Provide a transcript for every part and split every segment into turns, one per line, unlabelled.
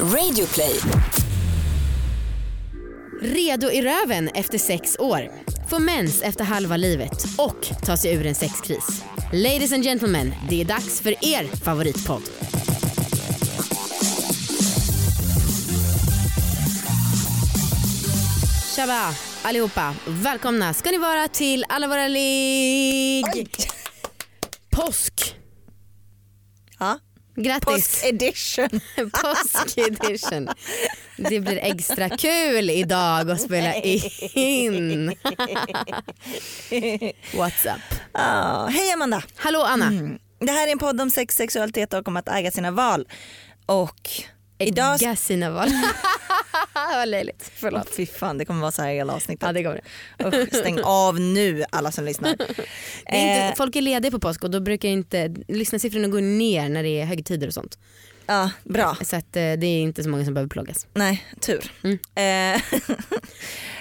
Radioplay.
Redo i röven efter sex år. Få mens efter halva livet och ta sig ur en sexkris. Ladies and gentlemen, det är dags för er favoritpodd. Tjaba allihopa, välkomna ska ni vara till alla våra ligg. Påsk. Grattis.
Påsk edition.
Påsk edition. Det blir extra kul idag att spela in. What's up?
Ja, hej Amanda.
Hallå Anna.
Det här är en podd om sex, sexualitet och om att äga sina val. Och idag...
Ägga sina val. Vad löjligt. Förlåt.
Fy fan det kommer vara så här hela avsnittet.
Ja det det.
Usch, stäng av nu alla som lyssnar.
är
Eh,
inte, folk är lediga på påsk och då brukar inte lyssnarsiffrorna gå ner när det är högtider och sånt.
Ja, bra.
Så att, eh, det är inte så många som behöver plågas.
Nej, tur.
Mm.
Eh,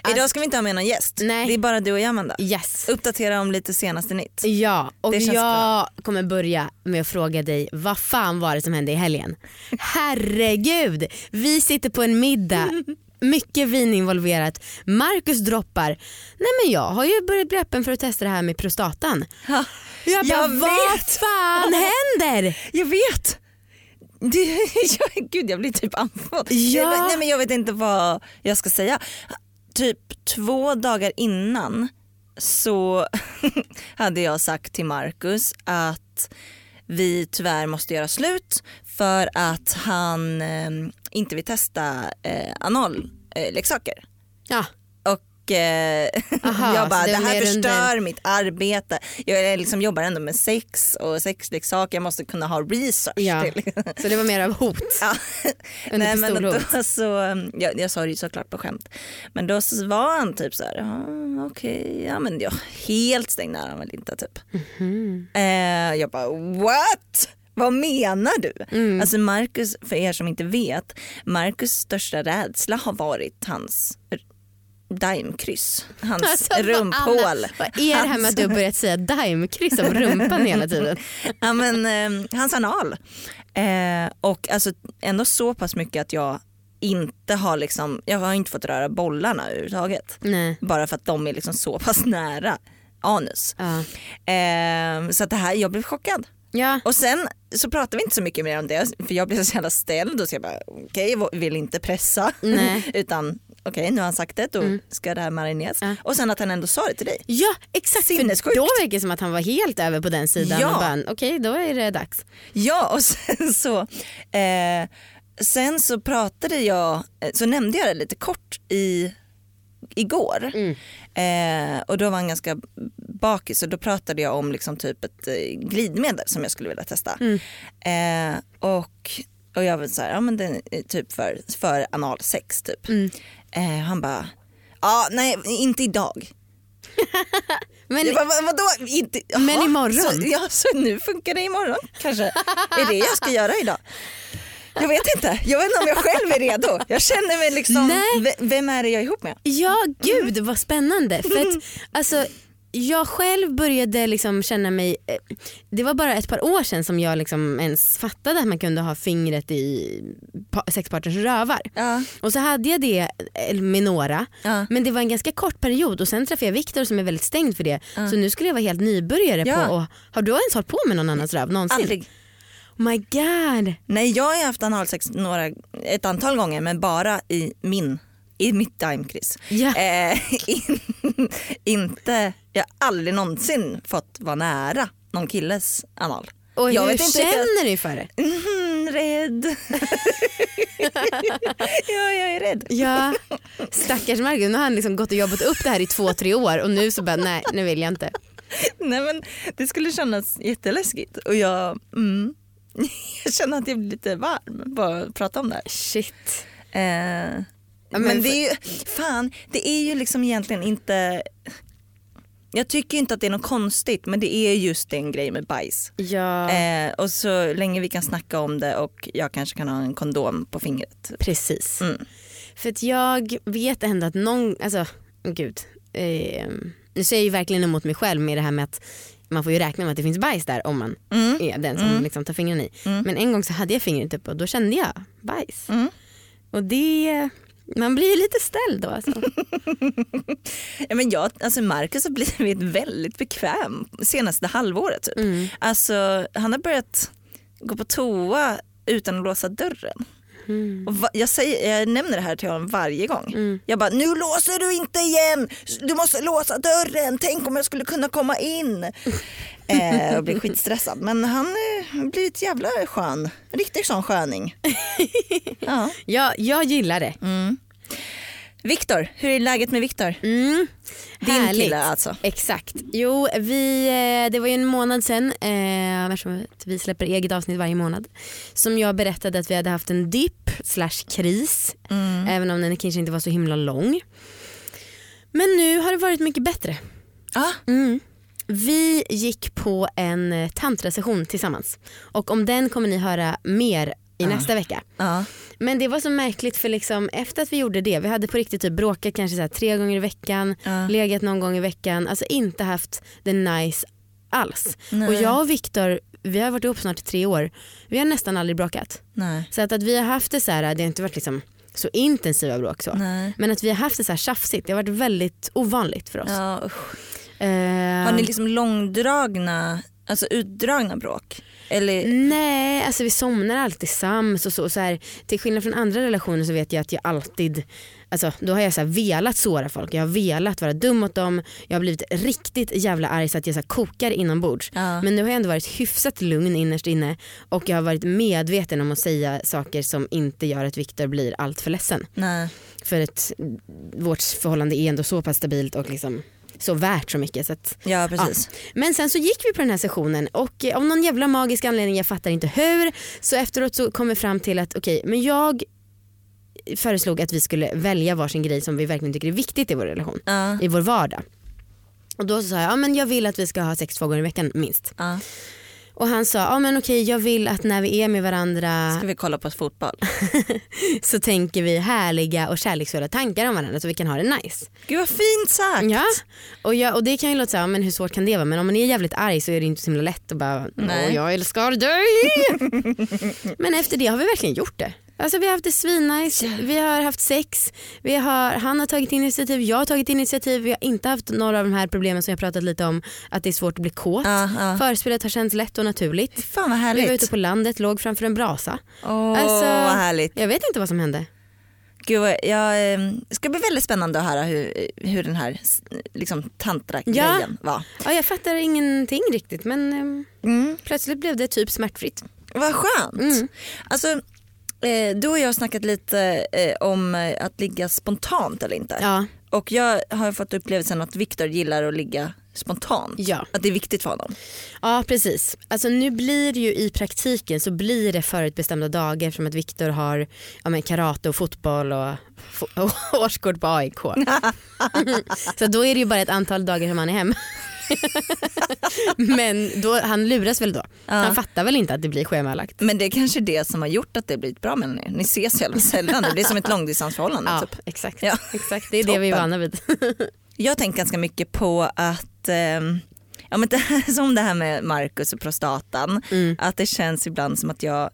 idag ska vi inte ha med någon gäst.
Nej.
Det är bara du och jag Amanda.
Yes.
Uppdatera om lite senaste nytt.
Ja, och jag kommer börja med att fråga dig vad fan var det som hände i helgen? Herregud, vi sitter på en middag, mycket vin involverat. Marcus droppar, nej men jag har ju börjat bli öppen för att testa det här med prostatan.
Ja,
Jag bara,
Jag
vad
vet.
fan händer?
Jag vet! Gud jag blir typ andfådd.
Ja.
Nej men jag vet inte vad jag ska säga. Typ två dagar innan så hade jag sagt till Marcus att vi tyvärr måste göra slut för att han eh, inte vill testa eh, analleksaker.
Ja,
eh,
Aha,
jag bara,
det
det, här förstör mitt arbete. Jag liksom jobbar ändå med sex och sexleksaker, jag måste kunna ha research
ja.
till.
så det var mer av hot.
Ja. Nej, men då, så, jag, jag sa det ju såklart på skämt. Men då så var han typ så här, ah, okej, ja men jag helt stängd är han väl inte typ.
Mhm.
Eh, jag bara what? Vad menar du?
Mm.
Alltså Marcus, för er som inte vet, Marcus största rädsla har varit hans daimkryss. Hans
Alltså,
rumphål.
Anna, Vad är det här med att du har börjat säga daimkryss av rumpan hela tiden?
ja, men, eh, hans anal. Eh, och alltså, ändå så pass mycket att jag inte har liksom, jag har inte fått röra bollarna överhuvudtaget.
Nej.
Bara för att de är liksom så pass nära anus.
Ja.
Eh, så att det här, jag blev chockad.
ja.
Och sen så pratade vi inte så mycket mer om det för jag blev så jävla ställd och så jag bara okej jag vill inte pressa utan okej nu har han sagt det då ska det här marineras.
Ja.
Och sen att han ändå sa det till dig.
Ja exakt,
Sinnessjukt.
då verkar det som att han var helt över på den sidan
Ja.
och bara okej då är det dags.
Ja och sen så eh, sen så pratade jag, eh, så nämnde jag det lite kort i igår. Eh, och då var han ganska bakis och då pratade jag om liksom typ ett eh, glidmedel som jag skulle vilja testa. Eh, och, och jag var så här, ja men det är typ för, för analsex typ. Eh, han bara, ja nej inte idag.
Men
Jag bara, "Vad- vadå? Inte,
Men
jaha,
imorgon?
Så, ja, så nu funkar det imorgon kanske. är det jag ska göra idag? Jag vet inte. Jag vet inte om jag själv är redo. Jag känner mig liksom,
Nej.
vem är det jag är ihop med?
ja gud vad spännande. För att, alltså, jag själv började liksom känna mig, eh, det var bara ett par år sedan som jag liksom ens fattade att man kunde ha fingret i pa- sexpartners rövar.
Ja.
Och så hade jag det eh, med några
Ja.
men det var en ganska kort period och sen träffade jag Viktor som är väldigt stängd för det. Så nu skulle jag vara helt nybörjare
Ja.
på, och, har du ens hållit på med någon annans röv någonsin?
Aldrig.
Oh my god.
Nej jag har haft analsex några, ett antal gånger men bara i min i mitt daimkryss.
Ja.
Eh, in, inte, jag har aldrig någonsin fått vara nära någon killes anal.
Och
jag
hur känner du för det?
Mm, rädd. ja, jag är rädd.
Ja, stackars Margus, nu har han liksom gått och jobbat upp det här i två, tre år och nu så bara nej, nu vill jag inte.
Nej men det skulle kännas jätteläskigt och jag, mm, jag känner att jag blir lite varm bara att prata om det här.
Shit.
Eh,
men
det är ju, fan det är ju liksom egentligen inte, jag tycker inte att det är något konstigt men det är just en grej med bajs.
Ja,
Eh, och så länge vi kan snacka om det och jag kanske kan ha en kondom på fingret.
precis.
Mm.
För att jag vet ändå att någon, alltså gud. Eh, nu säger jag ju verkligen emot mig själv med det här med att man får ju räkna med att det finns bajs där om man
Mm.
är den som liksom tar fingrarna i. Men en gång så hade jag fingret uppe och då kände jag bajs.
Mm.
Och det, man blir ju lite ställd då alltså.
Ja, men jag, alltså Marcus har blivit väldigt bekväm senaste halvåret. Typ.
Mm.
Alltså, han har börjat gå på toa utan att låsa dörren.
Mm.
Och jag, säger, jag nämner det här till honom varje gång.
Mm.
Jag bara, nu låser du inte igen! Du måste låsa dörren! Tänk om jag skulle kunna komma in! eh, och blir skitstressad. Men han eh, har blivit jävla skön. En riktig sån sköning. ja.
Ja, jag gillar det.
mm. Viktor, hur är läget med Viktor?
Mm.
Din
Härligt.
kille alltså.
Exakt. Jo, vi, eh, det var ju en månad sen, eh, eftersom vi släpper eget avsnitt varje månad, som jag berättade att vi hade haft en dipp slash kris,
Mm.
även om den kanske inte var så himla lång. Men nu har det varit mycket bättre.
Ah,
Mm. Vi gick på en eh, tantrasession tillsammans och om den kommer ni höra mer i nästa vecka. Men det var så märkligt för liksom, efter att vi gjorde det, vi hade på riktigt typ bråkat kanske så tre gånger i veckan, legat någon gång i veckan, alltså inte haft det nice alls.
Nej.
Och jag och Viktor, vi har varit ihop snart i tre år, vi har nästan aldrig bråkat.
Nej.
Så att, att vi har haft det så här, det har inte varit liksom så intensiva bråk så.
Nej.
Men att vi har haft det så här tjafsigt, det har varit väldigt ovanligt för oss.
Ja.
Eh,
Har ni liksom långdragna, alltså utdragna bråk? Eller?
Nej, alltså vi somnar alltid sams och så. Och så här, till skillnad från andra relationer så vet jag att jag alltid, alltså då har jag så här velat såra folk, jag har velat vara dum mot dem, jag har blivit riktigt jävla arg så att jag så här kokar inombords.
Ja.
Men nu har jag ändå varit hyfsat lugn innerst inne och jag har varit medveten om att säga saker som inte gör att Viktor blir allt för ledsen.
Nej.
För att vårt förhållande är ändå så pass stabilt och liksom så värt så mycket. Så att,
Ja precis.
men sen så gick vi på den här sessionen och eh, av någon jävla magisk anledning, jag fattar inte hur, så efteråt så kom vi fram till att okej, men jag föreslog att vi skulle välja varsin grej som vi verkligen tycker är viktigt i vår relation,
Ja.
i vår vardag. Och då så sa jag, ja men jag vill att vi ska ha sex två gånger i veckan minst.
Ja.
Och han sa, ja men okej jag vill att när vi är med varandra
Ska vi kolla på fotboll?
så tänker vi härliga och kärleksfulla tankar om varandra så vi kan ha det nice.
Gud vad fint sagt.
Ja, och, jag, och det kan ju låta så här, men hur svårt kan det vara? Men om man är jävligt arg så är det inte så himla lätt att bara,
Nej.
åh jag älskar dig. men efter det har vi verkligen gjort det. Alltså vi har haft det svinnice, vi har haft sex, vi har, han har tagit initiativ, jag har tagit initiativ, vi har inte haft några av de här problemen som jag pratat lite om, att det är svårt att bli kåt.
Ja, ja.
Förspelet har känts lätt och naturligt.
Fan vad
Vi var ute
härligt.
på landet, låg framför en brasa.
Åh
Alltså-
vad härligt.
Jag vet inte vad som hände.
Gud, vad- jag, eh, det ska bli väldigt spännande att höra hur, hur den här liksom, tantra-grejen var.
Ja, jag fattar ingenting riktigt men ehm,
Mm.
plötsligt blev det typ smärtfritt.
Vad skönt.
Mm.
Alltså, eh, du och jag har snackat lite eh, om eh, att ligga spontant eller inte.
Ja,
Och jag har fått upplevelsen att Viktor gillar att ligga spontant.
Ja.
Att det är viktigt för honom.
Ja precis. Alltså nu blir det ju i praktiken så blir det förutbestämda dagar eftersom att Viktor har ja, men karate och fotboll och, och årskort på AIK. så då är det ju bara ett antal dagar som han är hemma. men då, han luras väl då. Han fattar väl inte att det blir schemalagt.
Men det är kanske det som har gjort att det blivit bra mellan er. Ni ses jävla sällan. Det blir som ett långdistansförhållande.
Ja
Typ.
exakt.
Ja.
exakt. Det är det vi är vana vid.
Jag tänkt ganska mycket på att ehm, Ja, men det här, som det här med Marcus och prostatan,
Mm.
att det känns ibland som att jag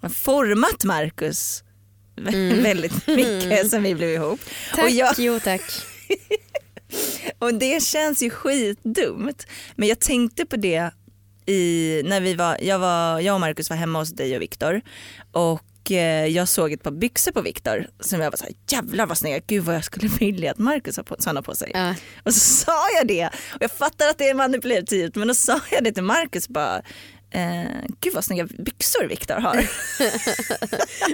har format Marcus vä- väldigt mycket sen vi blev ihop.
Mm. tack,
Och, jag,
jo tack.
och det känns ju skitdumt. Men jag tänkte på det i, när vi var, jag, var, jag och Marcus var hemma hos dig och Viktor och eh, jag såg ett par byxor på Viktor som jag var såhär jävlar vad snygga, gud vad jag skulle vilja att Marcus har på, sådana på sig.
Ja.
Och så sa jag det och jag fattar att det är manipulativt men då sa jag det till Marcus bara Eh, gud vad snygga byxor Viktor har.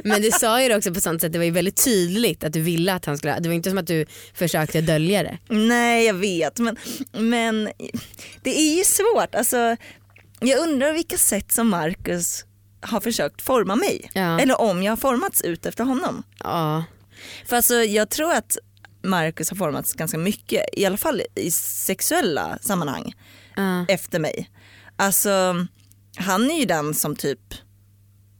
Men du sa ju det också på sånt sätt, det var ju väldigt tydligt att du ville att han skulle, det var inte som att du försökte dölja det.
Nej jag vet men, men det är ju svårt. Alltså, jag undrar vilka sätt som Marcus har försökt forma mig.
Ja.
Eller om jag har formats ut efter honom.
Ja.
För alltså, jag tror att Marcus har formats ganska mycket, i alla fall i sexuella sammanhang,
Ja.
efter mig. Alltså han är ju den som typ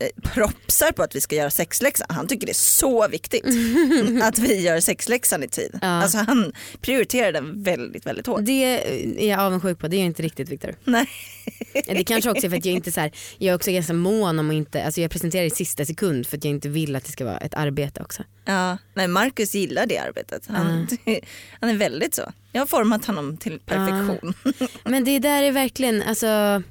eh, propsar på att vi ska göra sexläxan. Han tycker det är så viktigt att vi gör sexläxan i tid.
Ja.
Alltså han prioriterar den väldigt, väldigt hårt.
Det är jag avundsjuk på, det är inte riktigt Viktor.
Nej.
Det kanske också är för att jag inte så här, jag är också ganska mån om att inte, alltså jag presenterar i sista sekund för att jag inte vill att det ska vara ett arbete också.
Ja, nej, Marcus gillar det arbetet. Han, han är väldigt så. Jag har format honom till perfektion.
Men det där är verkligen, alltså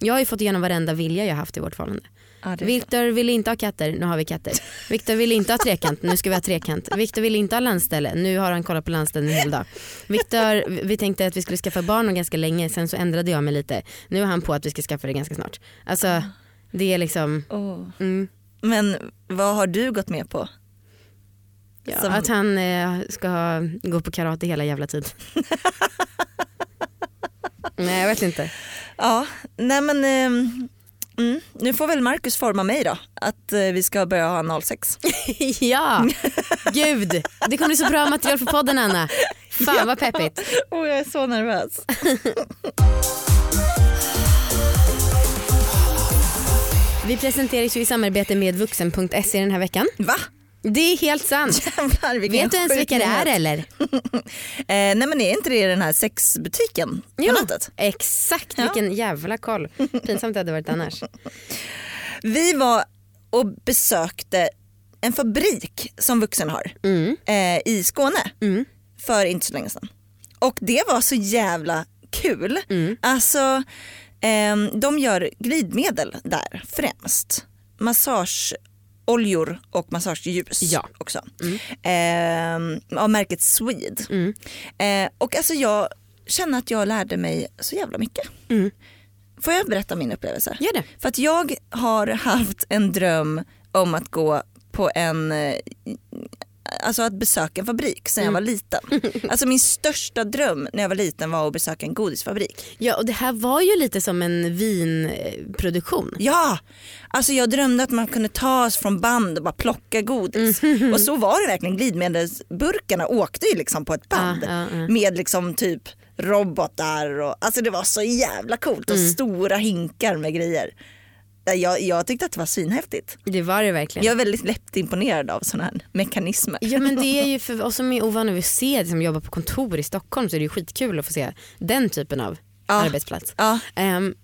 jag har ju fått igenom varenda vilja jag haft i vårt förhållande.
Ja,
Viktor vill inte ha katter, nu har vi katter. Viktor vill inte ha trekant, nu ska vi ha trekant. Viktor vill inte ha landställe, nu har han kollat på landställen en hel dag. Viktor, vi tänkte att vi skulle skaffa barn ganska länge, sen så ändrade jag mig lite. Nu är han på att vi ska skaffa det ganska snart. Alltså det är liksom, mm,
Men vad har du gått med på?
ja,
Som-
att han eh, ska ha, gå på karate hela jävla tiden. Nej jag vet inte.
Ja, nej men ehm, mm, nu får väl Marcus forma mig då. Att eh, vi ska börja ha 06.
ja, gud. Det kommer bli så bra material för podden Anna. Fan vad peppigt.
Åh jag är så nervös.
Vi presenteras ju i samarbete med vuxen.se den här veckan.
Va?
Det är helt sant.
Jävlar
Vet du ens vilka det är eller?
Eh, nej men är inte det den här sexbutiken på
Jo.
nätet?
Exakt,
Ja.
vilken jävla koll. Pinsamt det hade varit annars.
Vi var och besökte en fabrik som Vuxen har
Mm.
eh, i Skåne
Mm.
för inte så länge sedan. Och det var så jävla kul.
Mm.
Alltså ehm, de gör glidmedel där främst. Massageoljor och massageljus
Ja.
också. Ehm, av märket Swede.
Mm.
Eh, och alltså jag känner att jag lärde mig så jävla mycket.
Mm.
Får jag berätta min upplevelse?
Gör det.
För att jag har haft en dröm om att gå på en eh, Alltså att besöka en fabrik sen jag var liten. Alltså min största dröm när jag var liten var att besöka en godisfabrik.
Ja och det här var ju lite som en vinproduktion.
Ja! Alltså jag drömde att man kunde ta oss från band och bara plocka godis. Och så var det verkligen. Glidmedelsburkarna åkte ju liksom på ett band.
Ja, ja, ja.
Med liksom typ robotar och alltså det var så jävla coolt och stora hinkar med grejer. Jag, jag tyckte att det var svinhäftigt.
Det var det verkligen.
Jag är väldigt lätt imponerad av sådana här mekanismer.
Ja men det är ju för oss som är ovana vid att se det som jobbar på kontor i Stockholm så är det ju skitkul att få se den typen av
Ja.
arbetsplats.
Ja,
Ehm,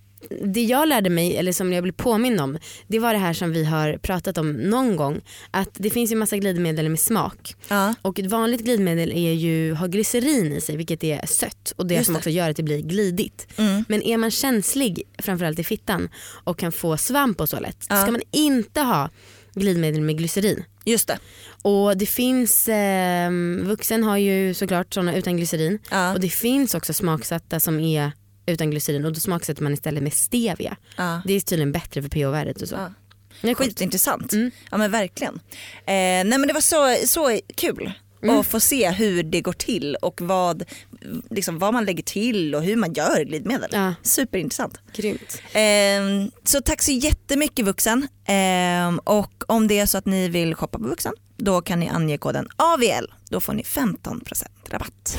det jag lärde mig, eller som jag blev påminn om, det var det här som vi har pratat om någon gång. Att det finns ju massa glidmedel med smak.
ja,
Och ett vanligt glidmedel är ju, har glycerin i sig vilket är sött och det
Just
som
det.
också gör att det blir glidigt.
Mm.
Men är man känslig, framförallt i fittan och kan få svamp och så lätt,
Ja.
ska man inte ha glidmedel med glycerin.
just det.
Och det finns, eh, vuxen har ju såklart sådana utan glycerin
Ja,
och det finns också smaksatta som är utan glycerin och då smaksätter man istället med stevia.
ja.
Det är tydligen bättre för pH-värdet och så.
Ja.
Det är.
Skitintressant.
Mm.
Ja men verkligen. Eh, nej men det var så, så kul
Mm.
att få se hur det går till och vad, liksom, vad man lägger till och hur man gör glidmedel.
Ja,
Superintressant.
grymt.
Eh, så tack så jättemycket Vuxen. Eh, och om det är så att ni vill shoppa på Vuxen då kan ni ange koden AVL. Då får ni 15% rabatt.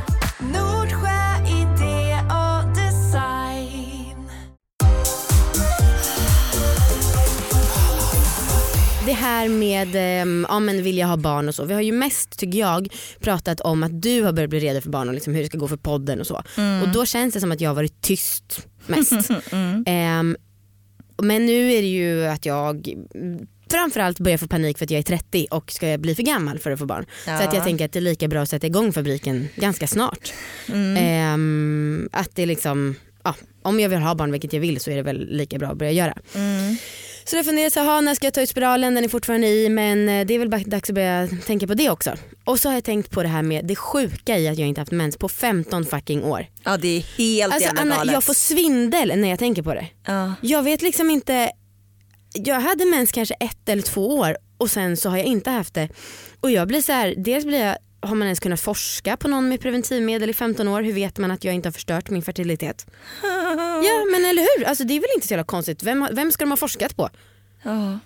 Det här med eh, ja, men vill jag ha barn och så. Vi har ju mest tycker jag pratat om att du har börjat bli redo för barn och liksom hur det ska gå för podden och så. Och då känns det som att jag har varit tyst mest. Ehm, men nu är det ju att jag mm, framförallt börjar få panik för att jag är 30 och ska bli för gammal för att få barn. Så att jag tänker att det är lika bra att sätta igång fabriken ganska snart. Ehm, att det liksom, ja, om jag vill ha barn, vilket jag vill, så är det väl lika bra att börja göra. Så jag funderar så här, "Ha, när ska jag ta ut spiralen? Den är fortfarande i men eh, det är väl bara dags att börja tänka på det också. Och så har jag tänkt på det här med det sjuka i att jag inte haft mens på 15 fucking år.
Ja det är helt
Alltså
jävla galet.
jag får svindel när jag tänker på det.
ja.
Jag vet liksom inte, jag hade mens kanske ett eller två år och sen så har jag inte haft det. Och jag blir så här, dels blir jag har man ens kunnat forska på någon med preventivmedel i 15 år? Hur vet man att jag inte har förstört min fertilitet? Ja men eller hur, alltså, det är väl inte så jävla konstigt. Vem, vem ska de ha forskat på?
Ja.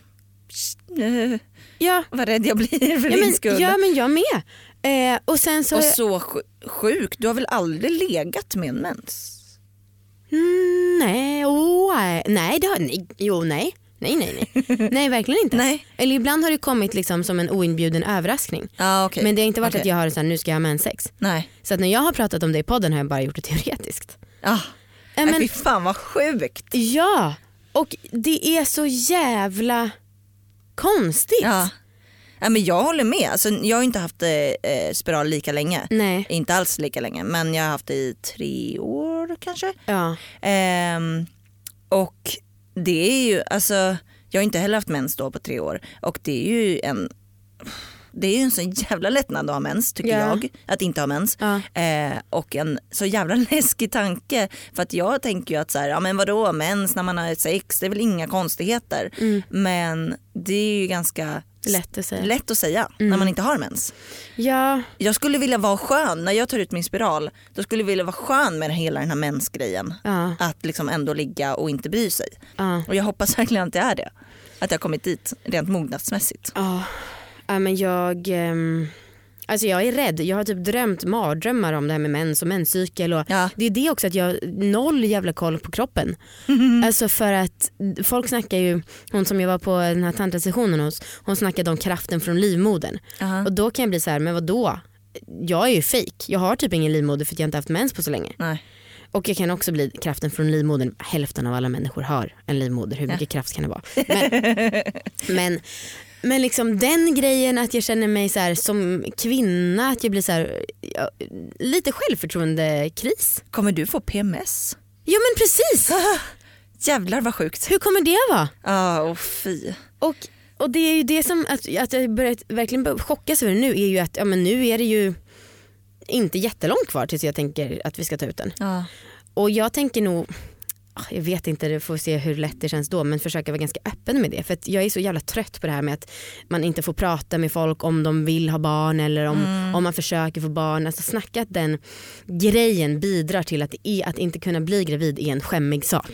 Ja,
Vad rädd jag blir för
ja,
din
men,
skull.
ja men jag med. Eh, och sen så,
Och så sj- sjuk, du har väl aldrig legat med en mens?
mm, nej, oh, nej, nej, det har, nej, jo nej. Nej nej nej. Nej verkligen inte.
Nej.
Eller ibland har det kommit liksom som en oinbjuden överraskning.
Ja, okej.
Men det har inte varit
Okej.
att jag har så här, nu ska jag ha menssex.
Nej.
Så att när jag har pratat om det i podden har jag bara gjort det teoretiskt.
Ah. Nej,
men,
fy fan vad sjukt.
ja, och det är så jävla konstigt.
Ja. Ja, men jag håller med. Alltså, jag har inte haft eh, spiral lika länge.
Nej.
Inte alls lika länge men jag har haft det i tre år kanske.
Ja.
Ehm, och det är ju, alltså jag har inte heller haft mens då på tre år. Och det är ju en det är ju en så jävla lättnad att ha mens tycker
Ja.
jag, att inte ha mens.
Ja.
Eh, och en så jävla läskig tanke. För att jag tänker ju att så här, ja men vadå mens när man har sex, det är väl inga konstigheter. Men det är ju ganska
Lätt att säga. Mm.
lätt att säga när man inte har mens.
Ja,
Jag skulle vilja vara skön, när jag tar ut min spiral, då skulle jag vilja vara skön med hela den här mensgrejen.
ja,
Att liksom ändå ligga och inte bry sig.
ja.
Och jag hoppas verkligen att det är det. Att jag har kommit dit rent mognadsmässigt.
Ja, ja men jag, ehm, alltså jag är rädd. Jag har typ drömt mardrömmar om det här med mens och menscykel. Och
Ja.
Det är det också att jag har noll jävla koll på kroppen. Alltså för att folk snackar ju, hon som jag var på den här tantrasessionen hos, hon snackade om kraften från livmodern.
Aha.
Och då kan jag bli så här, men vad då? Jag är ju fake. Jag har typ ingen livmoder för att jag inte haft mens på så länge.
Nej.
Och jag kan också bli kraften från livmodern. Hälften av alla människor har en livmoder. Hur mycket kraft kan det vara? Men, men, men liksom den grejen att jag känner mig så här, som kvinna, att jag blir så här, ja, lite självförtroendekris.
Kommer du få PMS?
Ja men precis!
Jävlar vad sjukt.
Hur kommer det vara?
Ja, och fy.
Och, och det är ju det som, att, att jag börjat verkligen chockas över nu är ju att ja, men nu är det ju inte jättelångt kvar tills jag tänker att vi ska ta ut den.
Ja.
Och jag tänker nog, jag vet inte, det får se hur lätt det känns då men försöka vara ganska öppen med det. För jag är så jävla trött på det här med att man inte får prata med folk om de vill ha barn eller om, om man försöker få barn. Alltså snacka att den grejen bidrar till att, är, att inte kunna bli gravid är en skämmig sak.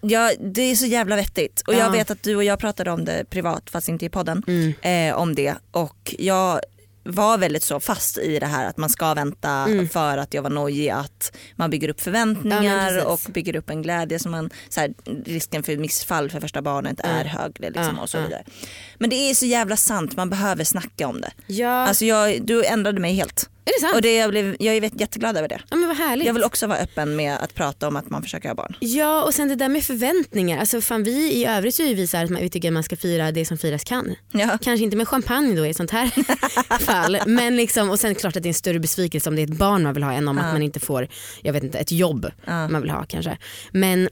Ja, det är så jävla vettigt. Och
Ja.
jag vet att du och jag pratade om det privat fast inte i podden.
Mm.
Eh, om det. Och jag var väldigt så fast i det här att man ska vänta för att jag var nojig att man bygger upp
Mm. Ja,
förväntningar
precis.
och bygger upp en glädje som man, så här, risken för missfall för första barnet är högre liksom,
Ja,
och så
ja.
vidare. Men det är så jävla sant, man behöver snacka om det.
Ja,
Alltså jag, du ändrade mig helt.
Är det sant?
Och det, jag, blev, jag är jätteglad över det.
ja men vad härligt.
Jag vill också vara öppen med att prata om att man försöker ha barn.
Ja och sen det där med förväntningar. Alltså fan vi i övrigt så är vi så att man, vi tycker att man ska fira det som firas kan.
Ja.
Kanske inte med champagne då i ett sånt här fall. Men liksom, och sen klart att det är en större besvikelse om det är ett barn man vill ha än om att man inte får jag vet inte, ett jobb man vill ha kanske. Men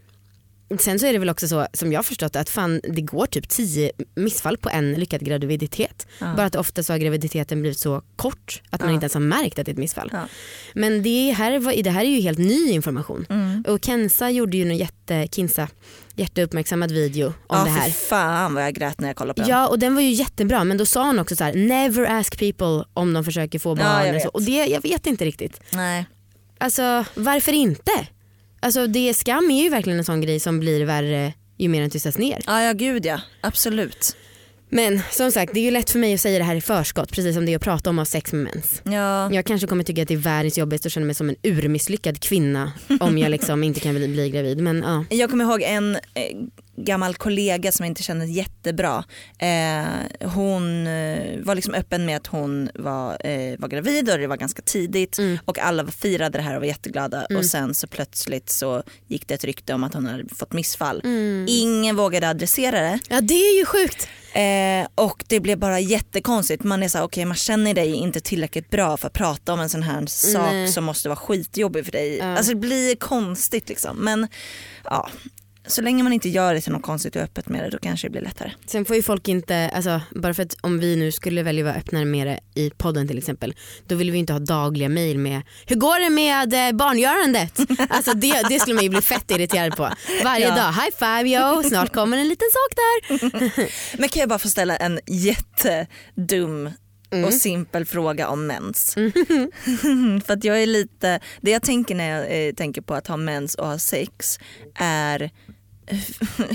sen så är det väl också så som jag har förstått att fan, det går typ tio missfall på en lyckad graviditet. Bara att ofta så har graviditeten blivit så kort att man inte ens har märkt att det är ett missfall.
Ja.
Men det här, det här är ju helt ny information. Och Kenza gjorde ju en jätte, Kinsa, jätteuppmärksammad video om
ja,
det här.
för fan vad jag grät när jag kollade på den.
Ja och den var ju jättebra men då sa hon också så här: never ask people om de försöker få barn. eller så. Och det, jag vet inte riktigt.
Nej.
Alltså varför inte? Alltså det, skam är ju verkligen en sån grej som blir värre ju mer den tystas ner.
Ja, ja gud ja, absolut.
Men som sagt det är ju lätt för mig att säga det här i förskott precis som det är att prata om att sex med mens.
Ja.
Jag kanske kommer tycka att det är världens jobbigast och känna mig som en urmisslyckad kvinna om jag liksom inte kan bli, bli gravid. Men ja.
Jag kommer ihåg en eh, gammal kollega som jag inte kände jättebra. Eh, hon eh, var liksom öppen med att hon var, eh, var gravid och det var ganska tidigt och alla firade det här och var jätteglada och sen så plötsligt så gick det ett rykte om att hon hade fått missfall. Ingen vågade adressera det.
ja det är ju sjukt.
Eh, och det blev bara jättekonstigt. Man är så okej man känner dig inte tillräckligt bra för att prata om en sån här sak som måste vara skitjobbig för dig. Alltså det blir konstigt liksom. Men ja, så länge man inte gör det till något konstigt och öppet med det då kanske det blir lättare.
Sen får ju folk inte, alltså, bara för att om vi nu skulle välja att vara öppnare med det i podden till exempel, då vill vi inte ha dagliga mejl med hur går det med eh, barngörandet? Alltså det, det skulle man ju bli fett irriterad på. Varje
Ja.
dag, high five yo, snart kommer en liten sak där.
Men kan jag bara få ställa en jättedum och simpel fråga om mens. För att jag är lite, det jag tänker när jag eh, tänker på att ha mens och ha sex är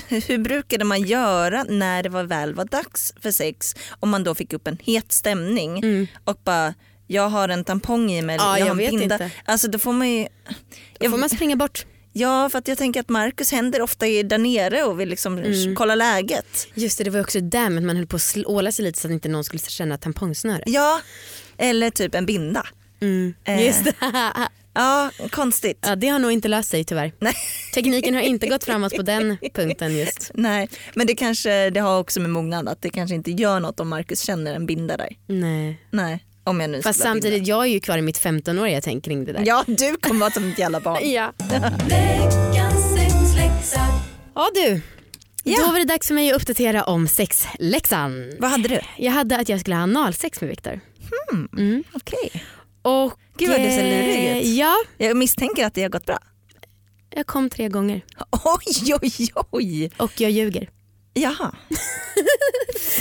hur brukade man göra när det var väl var dags för sex om man då fick upp en het stämning och bara jag har en tampong i mig,
Mm. Ja,
jag,
jag vet
binda.
inte.
Alltså då får man ju...
Då får man springa bort.
Ja för jag tänker att Marcus händer ofta är där nere och vill liksom
Mm.
kolla läget.
Just det, det var också där att man höll på att åla sig lite så att inte någon skulle känna tampongsnöre.
Ja, eller typ en binda.
Mm.
Eh.
Just det.
Ja, konstigt.
Ja, det har nog inte löst sig tyvärr.
Nej.
Tekniken har inte gått framåt på den punkten just.
Nej, men det kanske det har också med mognad att det kanske inte gör något om Marcus känner en binda där.
Nej.
Nej, om jag nu
Fast samtidigt, jag är ju kvar i mitt 15-åriga tänk kring det där.
Ja, du kommer vara som ett jävla barn.
Ja. Ja du,
Ja.
då var det dags för mig att uppdatera om sexläxan.
Vad hade du?
Jag hade att jag skulle ha analsex med Viktor.
Okej.
Och,
Gud, vad du ser lurig ut.
eh, Ja,
Jag misstänker att det har gått bra.
jag kom tre gånger
Oj, oj, oj.
och jag ljuger.
Jaha.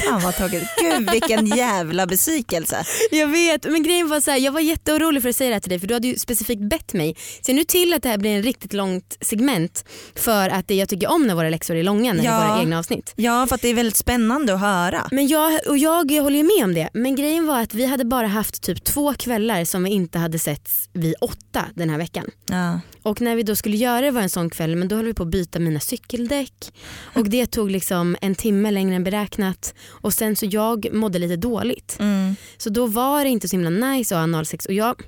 Fan vad tråkigt. Gud vilken jävla besvikelse.
Jag vet, men grejen var så här, jag var jätteorolig för att säga det här till dig för du hade ju specifikt bett mig. Se nu till att det här blir en riktigt långt segment för att det jag tycker om när våra läxor är långa, när
Ja.
våra egna avsnitt.
Ja för att det är väldigt spännande att höra.
Men jag, och jag håller ju med om det. Men grejen var att vi hade bara haft typ två kvällar som vi inte hade setts vid åtta den här veckan.
Ja.
Och när vi då skulle göra det var en sån kväll men då höll vi på att byta mina cykeldäck och det tog liksom en timme längre än beräknat och sen så jag mådde lite dåligt.
Mm.
Så då var det inte så himla nice att ha analsex och jag,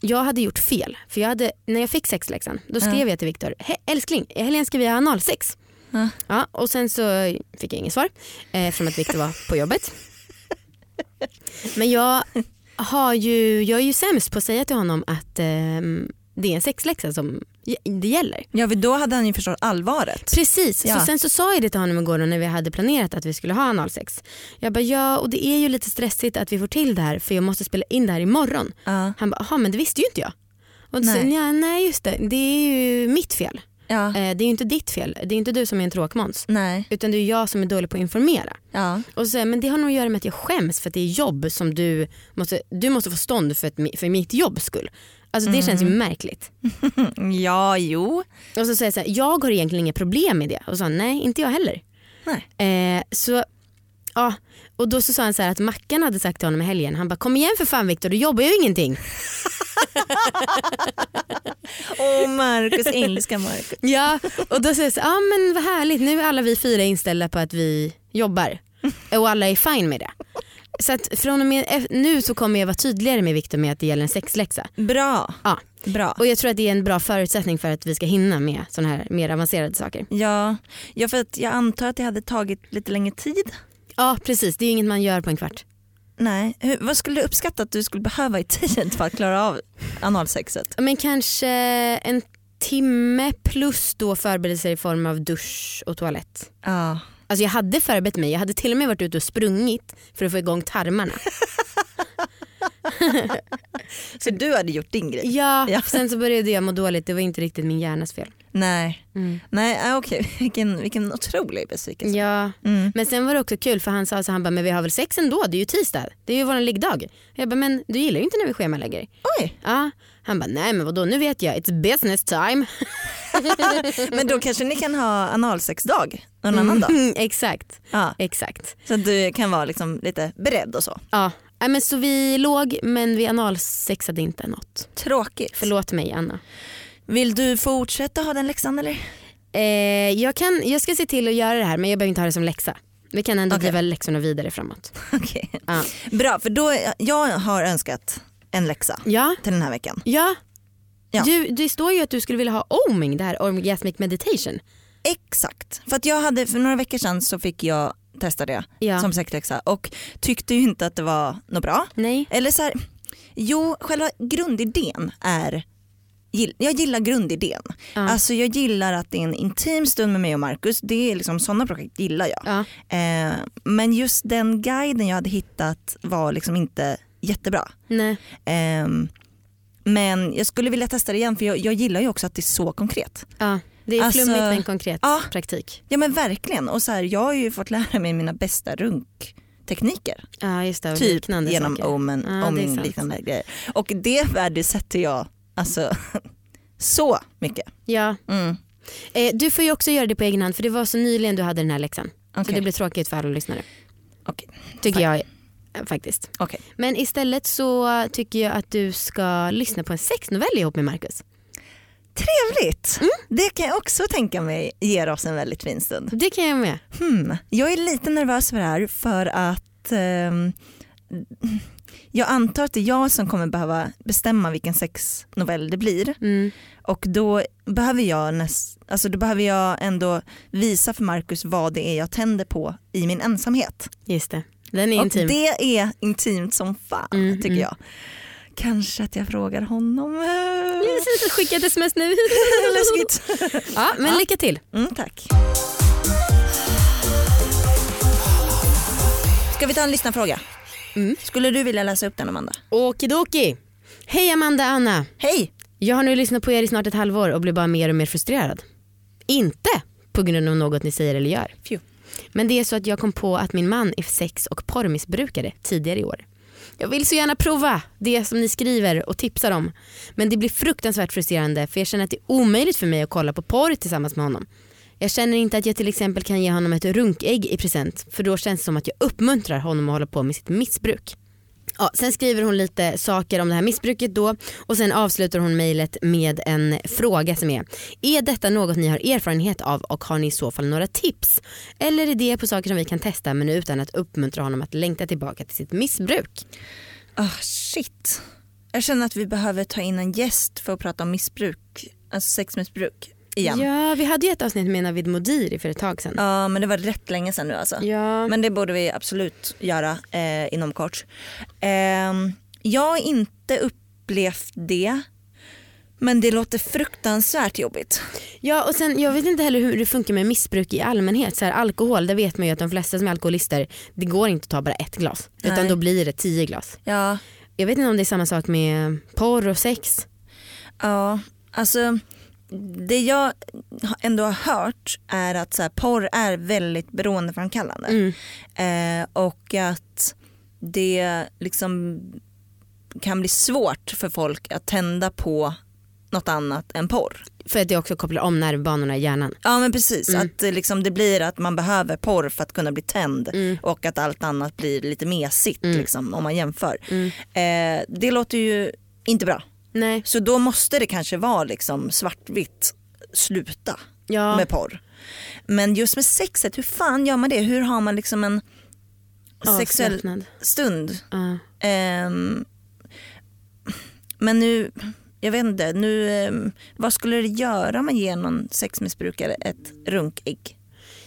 jag hade gjort fel. För jag hade, när jag fick sexläxan då skrev jag till Viktor, "He- älskling i helgen ska vi ha analsex.
Ja.
Ja, och sen så fick jag inget svar eh, från att Viktor var på jobbet. Men jag, har ju, jag är ju sämst på att säga till honom att ehm, det är en sexläxa som det gäller.
ja för då hade han ju förstått allvaret.
Precis,
Ja.
så sen så sa jag det till honom igår när vi hade planerat att vi skulle ha analsex. Jag bara ja och det är ju lite stressigt att vi får till det här för jag måste spela in det här imorgon.
Ja.
Han bara jaha men det visste ju inte jag. Och då
Nej.
"Nja, nej just det, det är ju mitt fel.
Ja.
Eh, det är ju inte ditt fel, det är inte du som är en tråkmåns.
Nej.
Utan det är jag som är dålig på att informera.
Ja.
Och så, men det har nog att göra med att jag skäms för att det är jobb som du måste, du måste få stånd för, ett, för mitt jobbs skull. Alltså det känns ju märkligt.
ja, jo.
Och så säger jag så här, jag har egentligen inga problem med det. Och så nej inte jag heller.
Nej.
Eh, så, ja. Och då så sa han så här att Mackan hade sagt till honom i helgen, han bara kom igen för fan Viktor du jobbar ju ingenting.
Åh Marcus, älskar Marcus.
Ja, och då säger jag så ja men vad härligt nu är alla vi fyra inställda på att vi jobbar. Och alla är fine med det. Så att från och med eff- nu så kommer jag vara tydligare med Viktor med att det gäller en sexläxa.
Bra.
Ja.
Bra.
Och jag tror att det är en bra förutsättning för att vi ska hinna med sådana här mer avancerade saker.
Ja. ja, för att jag antar att det hade tagit lite längre tid.
Ja precis, det är ju inget man gör på en kvart.
Nej. Hur, vad skulle du uppskatta att du skulle behöva i tid för att klara av analsexet?
Men kanske en timme plus då förberedelser i form av dusch och toalett.
Ja.
Alltså jag hade förberett mig, jag hade till och med varit ute och sprungit för att få igång tarmarna.
Så du hade gjort din grej?
Ja,
Ja.
sen så började jag må dåligt, det var inte riktigt min hjärnas fel.
Nej.
Mm.
Nej, ah, okej. Vilken, vilken otrolig besvikelse.
Ja,
Mm.
men sen var det också kul för han sa så han bara, men vi har väl sex ändå, det är ju tisdag, det är ju våran liggdag. Jag bara, men du gillar ju inte när vi schemalägger.
Oj,
Ja, han bara, nej men vadå nu vet jag, it's business time.
men då kanske ni kan ha analsexdag någon annan dag?
Mm, exakt,
Ja.
exakt.
Så att du kan vara liksom lite beredd och så.
Ja, Nej, men så vi låg men vi analsexade inte något.
Tråkigt.
Förlåt mig Anna.
Vill du fortsätta ha den läxan eller?
Eh, jag, kan, jag ska se till att göra det här men jag behöver inte ha det som läxa. Vi kan ändå
Okej.
driva läxorna vidare framåt.
Okej.
Ja.
Bra, för då, jag har önskat en läxa
Ja,
till den här veckan.
ja.
Ja.
Du, det står ju att du skulle vilja ha oming, det här orgasmic meditation.
Exakt, för att jag hade för några veckor sedan så fick jag testa det
Ja.
som sexläxa och tyckte ju inte att det var något bra.
Nej.
Eller så här, jo själva grundidén är jag gillar grundidén.
Ja.
Alltså jag gillar att det är en intim stund med mig och Marcus. Det är liksom sådana projekt gillar jag.
Ja.
Eh, men just den guiden jag hade hittat var liksom inte jättebra.
Nej.
Ehm, men jag skulle vilja testa det igen för jag, jag gillar ju också att det är så konkret.
Ja. Det är
Alltså,
flummigt men konkret
ja.
praktik.
Ja men verkligen och så här, jag har ju fått lära mig mina bästa tekniker.
Ja just det,
Typ genom
saker.
omen,
Ja, det är
om
sant.
liknande grejer. Och det värdesätter jag alltså så mycket.
Ja.
Mm.
Eh, du får ju också göra det på egen hand för det var så nyligen du hade den här läxan. Så
Okej.
det blir tråkigt för alla lyssnare.
Okej.
Tycker jag eh, faktiskt.
Okej.
Men istället så tycker jag att du ska lyssna på en sexnovell ihop med Marcus.
Trevligt!
Mm.
Det kan jag också tänka mig ger oss en väldigt fin stund.
Det kan jag med.
Hmm. Jag är lite nervös för det här för att ehm, jag antar att det är jag som kommer behöva bestämma vilken sexnovell det blir.
Mm.
Och då behöver jag, näst, alltså då behöver jag ändå visa för Markus vad det är jag tänder på i min ensamhet.
Just det. Den är
Och
intim.
det är intimt som fan
Mm,
tycker
mm.
jag. Kanske att jag frågar honom.
Skicka ett sms nu.
Läskigt.
Ja, men
Ja.
lycka till.
Mm, tack. Ska vi ta en lyssnarfråga?
Mm.
Skulle du vilja läsa upp den Amanda?
Okidoki. Hej Amanda Anna.
Hej!
Jag har nu lyssnat på er i snart ett halvår och blir bara mer och mer frustrerad. Inte på grund av något ni säger eller gör.
Phew.
Men det är så att jag kom på att min man är sex och porrmissbrukare tidigare i år. Jag vill så gärna prova det som ni skriver och tipsar om. Men det blir fruktansvärt frustrerande för jag känner att det är omöjligt för mig att kolla på porr tillsammans med honom. Jag känner inte att jag till exempel kan ge honom ett runkägg i present för då känns det som att jag uppmuntrar honom att hålla på med sitt missbruk. Ja, sen skriver hon lite saker om det här missbruket då och sen avslutar hon mejlet med en fråga som är Är detta något ni har erfarenhet av och har ni i så fall några tips? Eller är det på saker som vi kan testa men utan att uppmuntra honom att längta tillbaka till sitt missbruk?
Ah shit. Jag känner att vi behöver ta in en gäst för att prata om missbruk, alltså sexmissbruk igen. Ja,
Ja, vi hade ju ett avsnitt med Navid Modiri för ett tag sedan.
men det var rätt länge sedan nu alltså.
Ja.
Men det borde vi absolut göra eh, inom kort. Ehm, jag har inte upplevt det. Men det låter fruktansvärt jobbigt.
Ja och sen jag vet inte heller hur det funkar med missbruk i allmänhet. Så här, alkohol, det vet man ju att de flesta som är alkoholister, det går inte att ta bara ett glas. Utan
Nej.
då blir det tio glas.
Ja,
Jag vet inte om det är samma sak med porr och sex.
ja alltså det jag ändå har hört är att så här, porr är väldigt beroendeframkallande.
Mm.
Eh, och att det liksom kan bli svårt för folk att tända på något annat än porr.
För att det också kopplar om nervbanorna i hjärnan.
Ja men precis,
Mm.
att det, liksom, det blir att man behöver porr för att kunna bli tänd
Mm.
och att allt annat blir lite mesigt
Mm.
liksom, om man jämför.
Mm.
Eh, det låter ju inte bra.
Nej.
Så då måste det kanske vara liksom svartvitt, sluta
Ja.
med porr. Men just med sexet, hur fan gör man det? Hur har man liksom en sexuell
Avslappnad.
stund?
Ja.
Ehm, men nu, jag vet inte, nu, ehm, vad skulle det göra om man ger någon sexmissbrukare ett runkägg?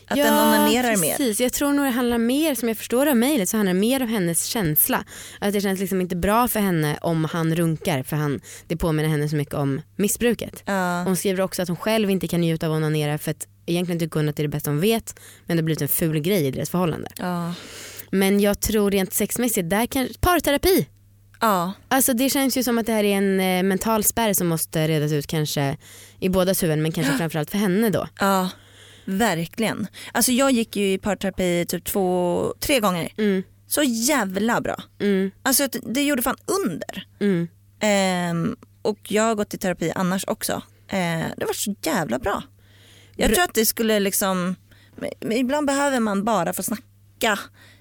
Att den onanerar mer?
precis. Jag tror nog det handlar mer, som jag förstår av mejlet, så handlar det mer om hennes känsla. Att det känns liksom inte bra för henne om han runkar för han, det påminner henne så mycket om missbruket.
Ja,
Hon skriver också att hon själv inte kan njuta av att onanera för att egentligen tycker hon att det är det bästa hon vet men det har blivit en ful grej i deras förhållande.
ja,
Men jag tror rent sexmässigt, där kan, parterapi.
ja,
Alltså det känns ju som att det här är en eh, mental spärr som måste redas ut kanske i bådas huvuden men kanske framförallt för henne då.
ja, verkligen. Alltså jag gick ju i parterapi typ två, tre gånger.
Mm,
Så jävla bra.
mm,
Alltså det, gjorde fan under.
mm.
Ehm, och jag har gått i terapi annars också. Eh, det var så jävla bra. Jag tror att det skulle liksom, ibland behöver man bara få snacka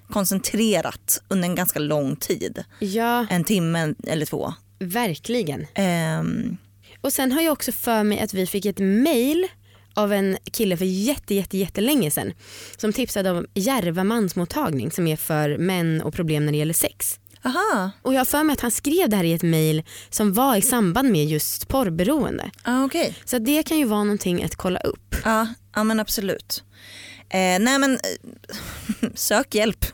koncentrerat under en ganska lång tid.
Ja,
En timme eller två.
verkligen.
Ehm,
Och sen har jag också för mig att vi fick ett mail av en kille för jätte, jätte, jättelänge sedan som tipsade om Järva mansmottagning som är för män och problem när det gäller sex.
aha,
Och jag har för mig att han skrev det här i ett mail som var i samband med just porrberoende.
ah, okej.
Så det kan ju vara någonting att kolla upp.
Ja, ja men absolut. Eh, nej men eh, sök hjälp.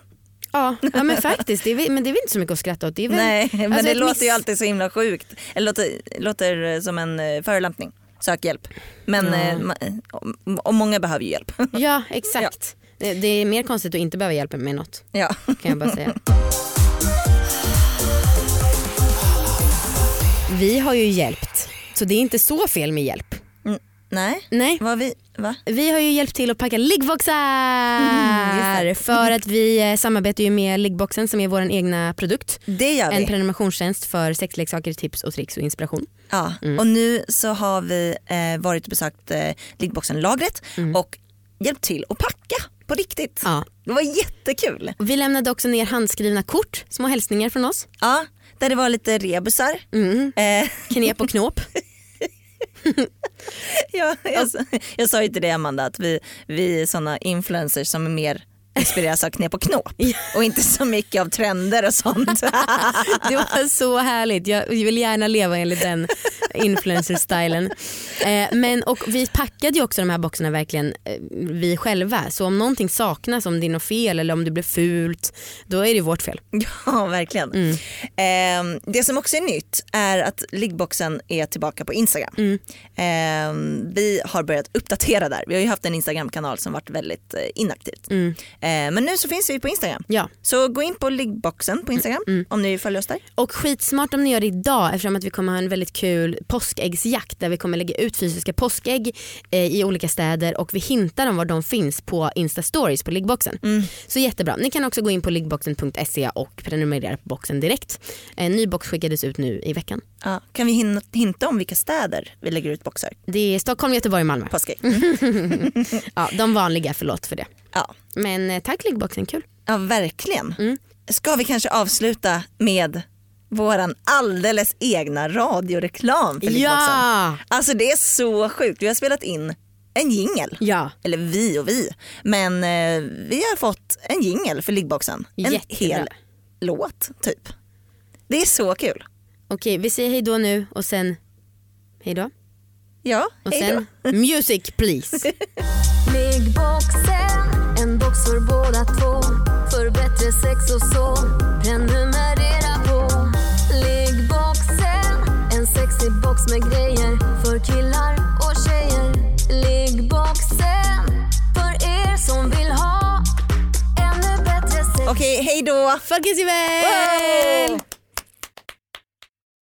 Ja, ja men faktiskt. Det är, men det är väl inte så mycket att skratta åt. Det väl,
Nej men
alltså
det låter ju alltid så himla sjukt. Det låter, låter som en eh, förolämpning. Sök hjälp. Men
Ja.
eh, ma- och, många behöver ju hjälp.
Ja exakt. Det- Det är mer konstigt att inte behöva hjälp med något
ja.
kan jag bara säga. Vi har ju hjälpt så det är inte så fel med hjälp.
Nej,
Nej,
vad vi, va?
vi har ju hjälpt till att packa liggboxar.
Mm,
för att vi eh, samarbetar ju med Liggboxen som är vår egna produkt.
Det gör
En
vi.
prenumerationstjänst för sexleksaker, tips och tricks och inspiration.
Ja.
Mm.
Och nu så har vi eh, varit och besökt eh, Liggboxen-lagret och hjälpt till att packa på riktigt.
Mm. Ja.
Det var jättekul.
Vi lämnade också ner handskrivna kort, små hälsningar från oss.
Ja, där det var lite rebusar.
Mm.
Eh,
Knep och knåp.
ja, jag, sa- jag sa ju till dig Amanda att vi, vi är såna influencers som är mer inspireras av knep och knåp och inte så mycket av trender och sånt.
Det var så härligt. Jag vill gärna leva enligt den influencer-stylen. Eh, men, och vi packade ju också de här boxarna verkligen eh, vi själva. Så om någonting saknas, om det är något fel eller om det blir fult, då är det vårt fel.
Ja, verkligen.
Mm.
Eh, det som också är nytt är att liggboxen är tillbaka på Instagram.
Mm.
Eh, vi har börjat uppdatera där. Vi har ju haft en Instagram-kanal som varit väldigt eh, inaktivt.
Mm.
Eh, men nu så finns vi på Instagram.
Ja.
Så gå in på liggboxen på Instagram
Mm.
om ni vill följa oss där.
Och skitsmart om ni gör det idag eftersom att vi kommer ha en väldigt kul påskäggsjakt där vi kommer lägga ut fysiska påskägg eh, i olika städer och vi hintar om var de finns på Insta stories på liggboxen. Så jättebra. Ni kan också gå in på liggboxen.se och prenumerera på boxen direkt. En ny box skickades ut nu i veckan.
Ja, kan vi hin- hinta om vilka städer vi lägger ut boxar?
Det är Stockholm, Göteborg Malmö.
Påskägg.
Ja, de vanliga, förlåt för det.
Ja.
Men eh, tack liggboxen, kul.
ja, verkligen.
Mm.
Ska vi kanske avsluta med våran alldeles egna radioreklam för liggboxen?
Ja!
Alltså det är så sjukt. Vi har spelat in en jingel.
Ja,
Eller vi och vi. Men eh, vi har fått en jingel för liggboxen. En
Jättebra.
hel låt typ. Det är så kul.
okej vi säger hej då nu och sen hej då.
Ja,
Och
hej då.
sen music please.
Box för båda två. För bättre sex och så. Prenumerera på Liggboxen, en sexig box med grejer för killar och tjejer. Liggboxen, för er som vill ha ännu bättre sex.
Okej, hej då.
Fuck is you väl!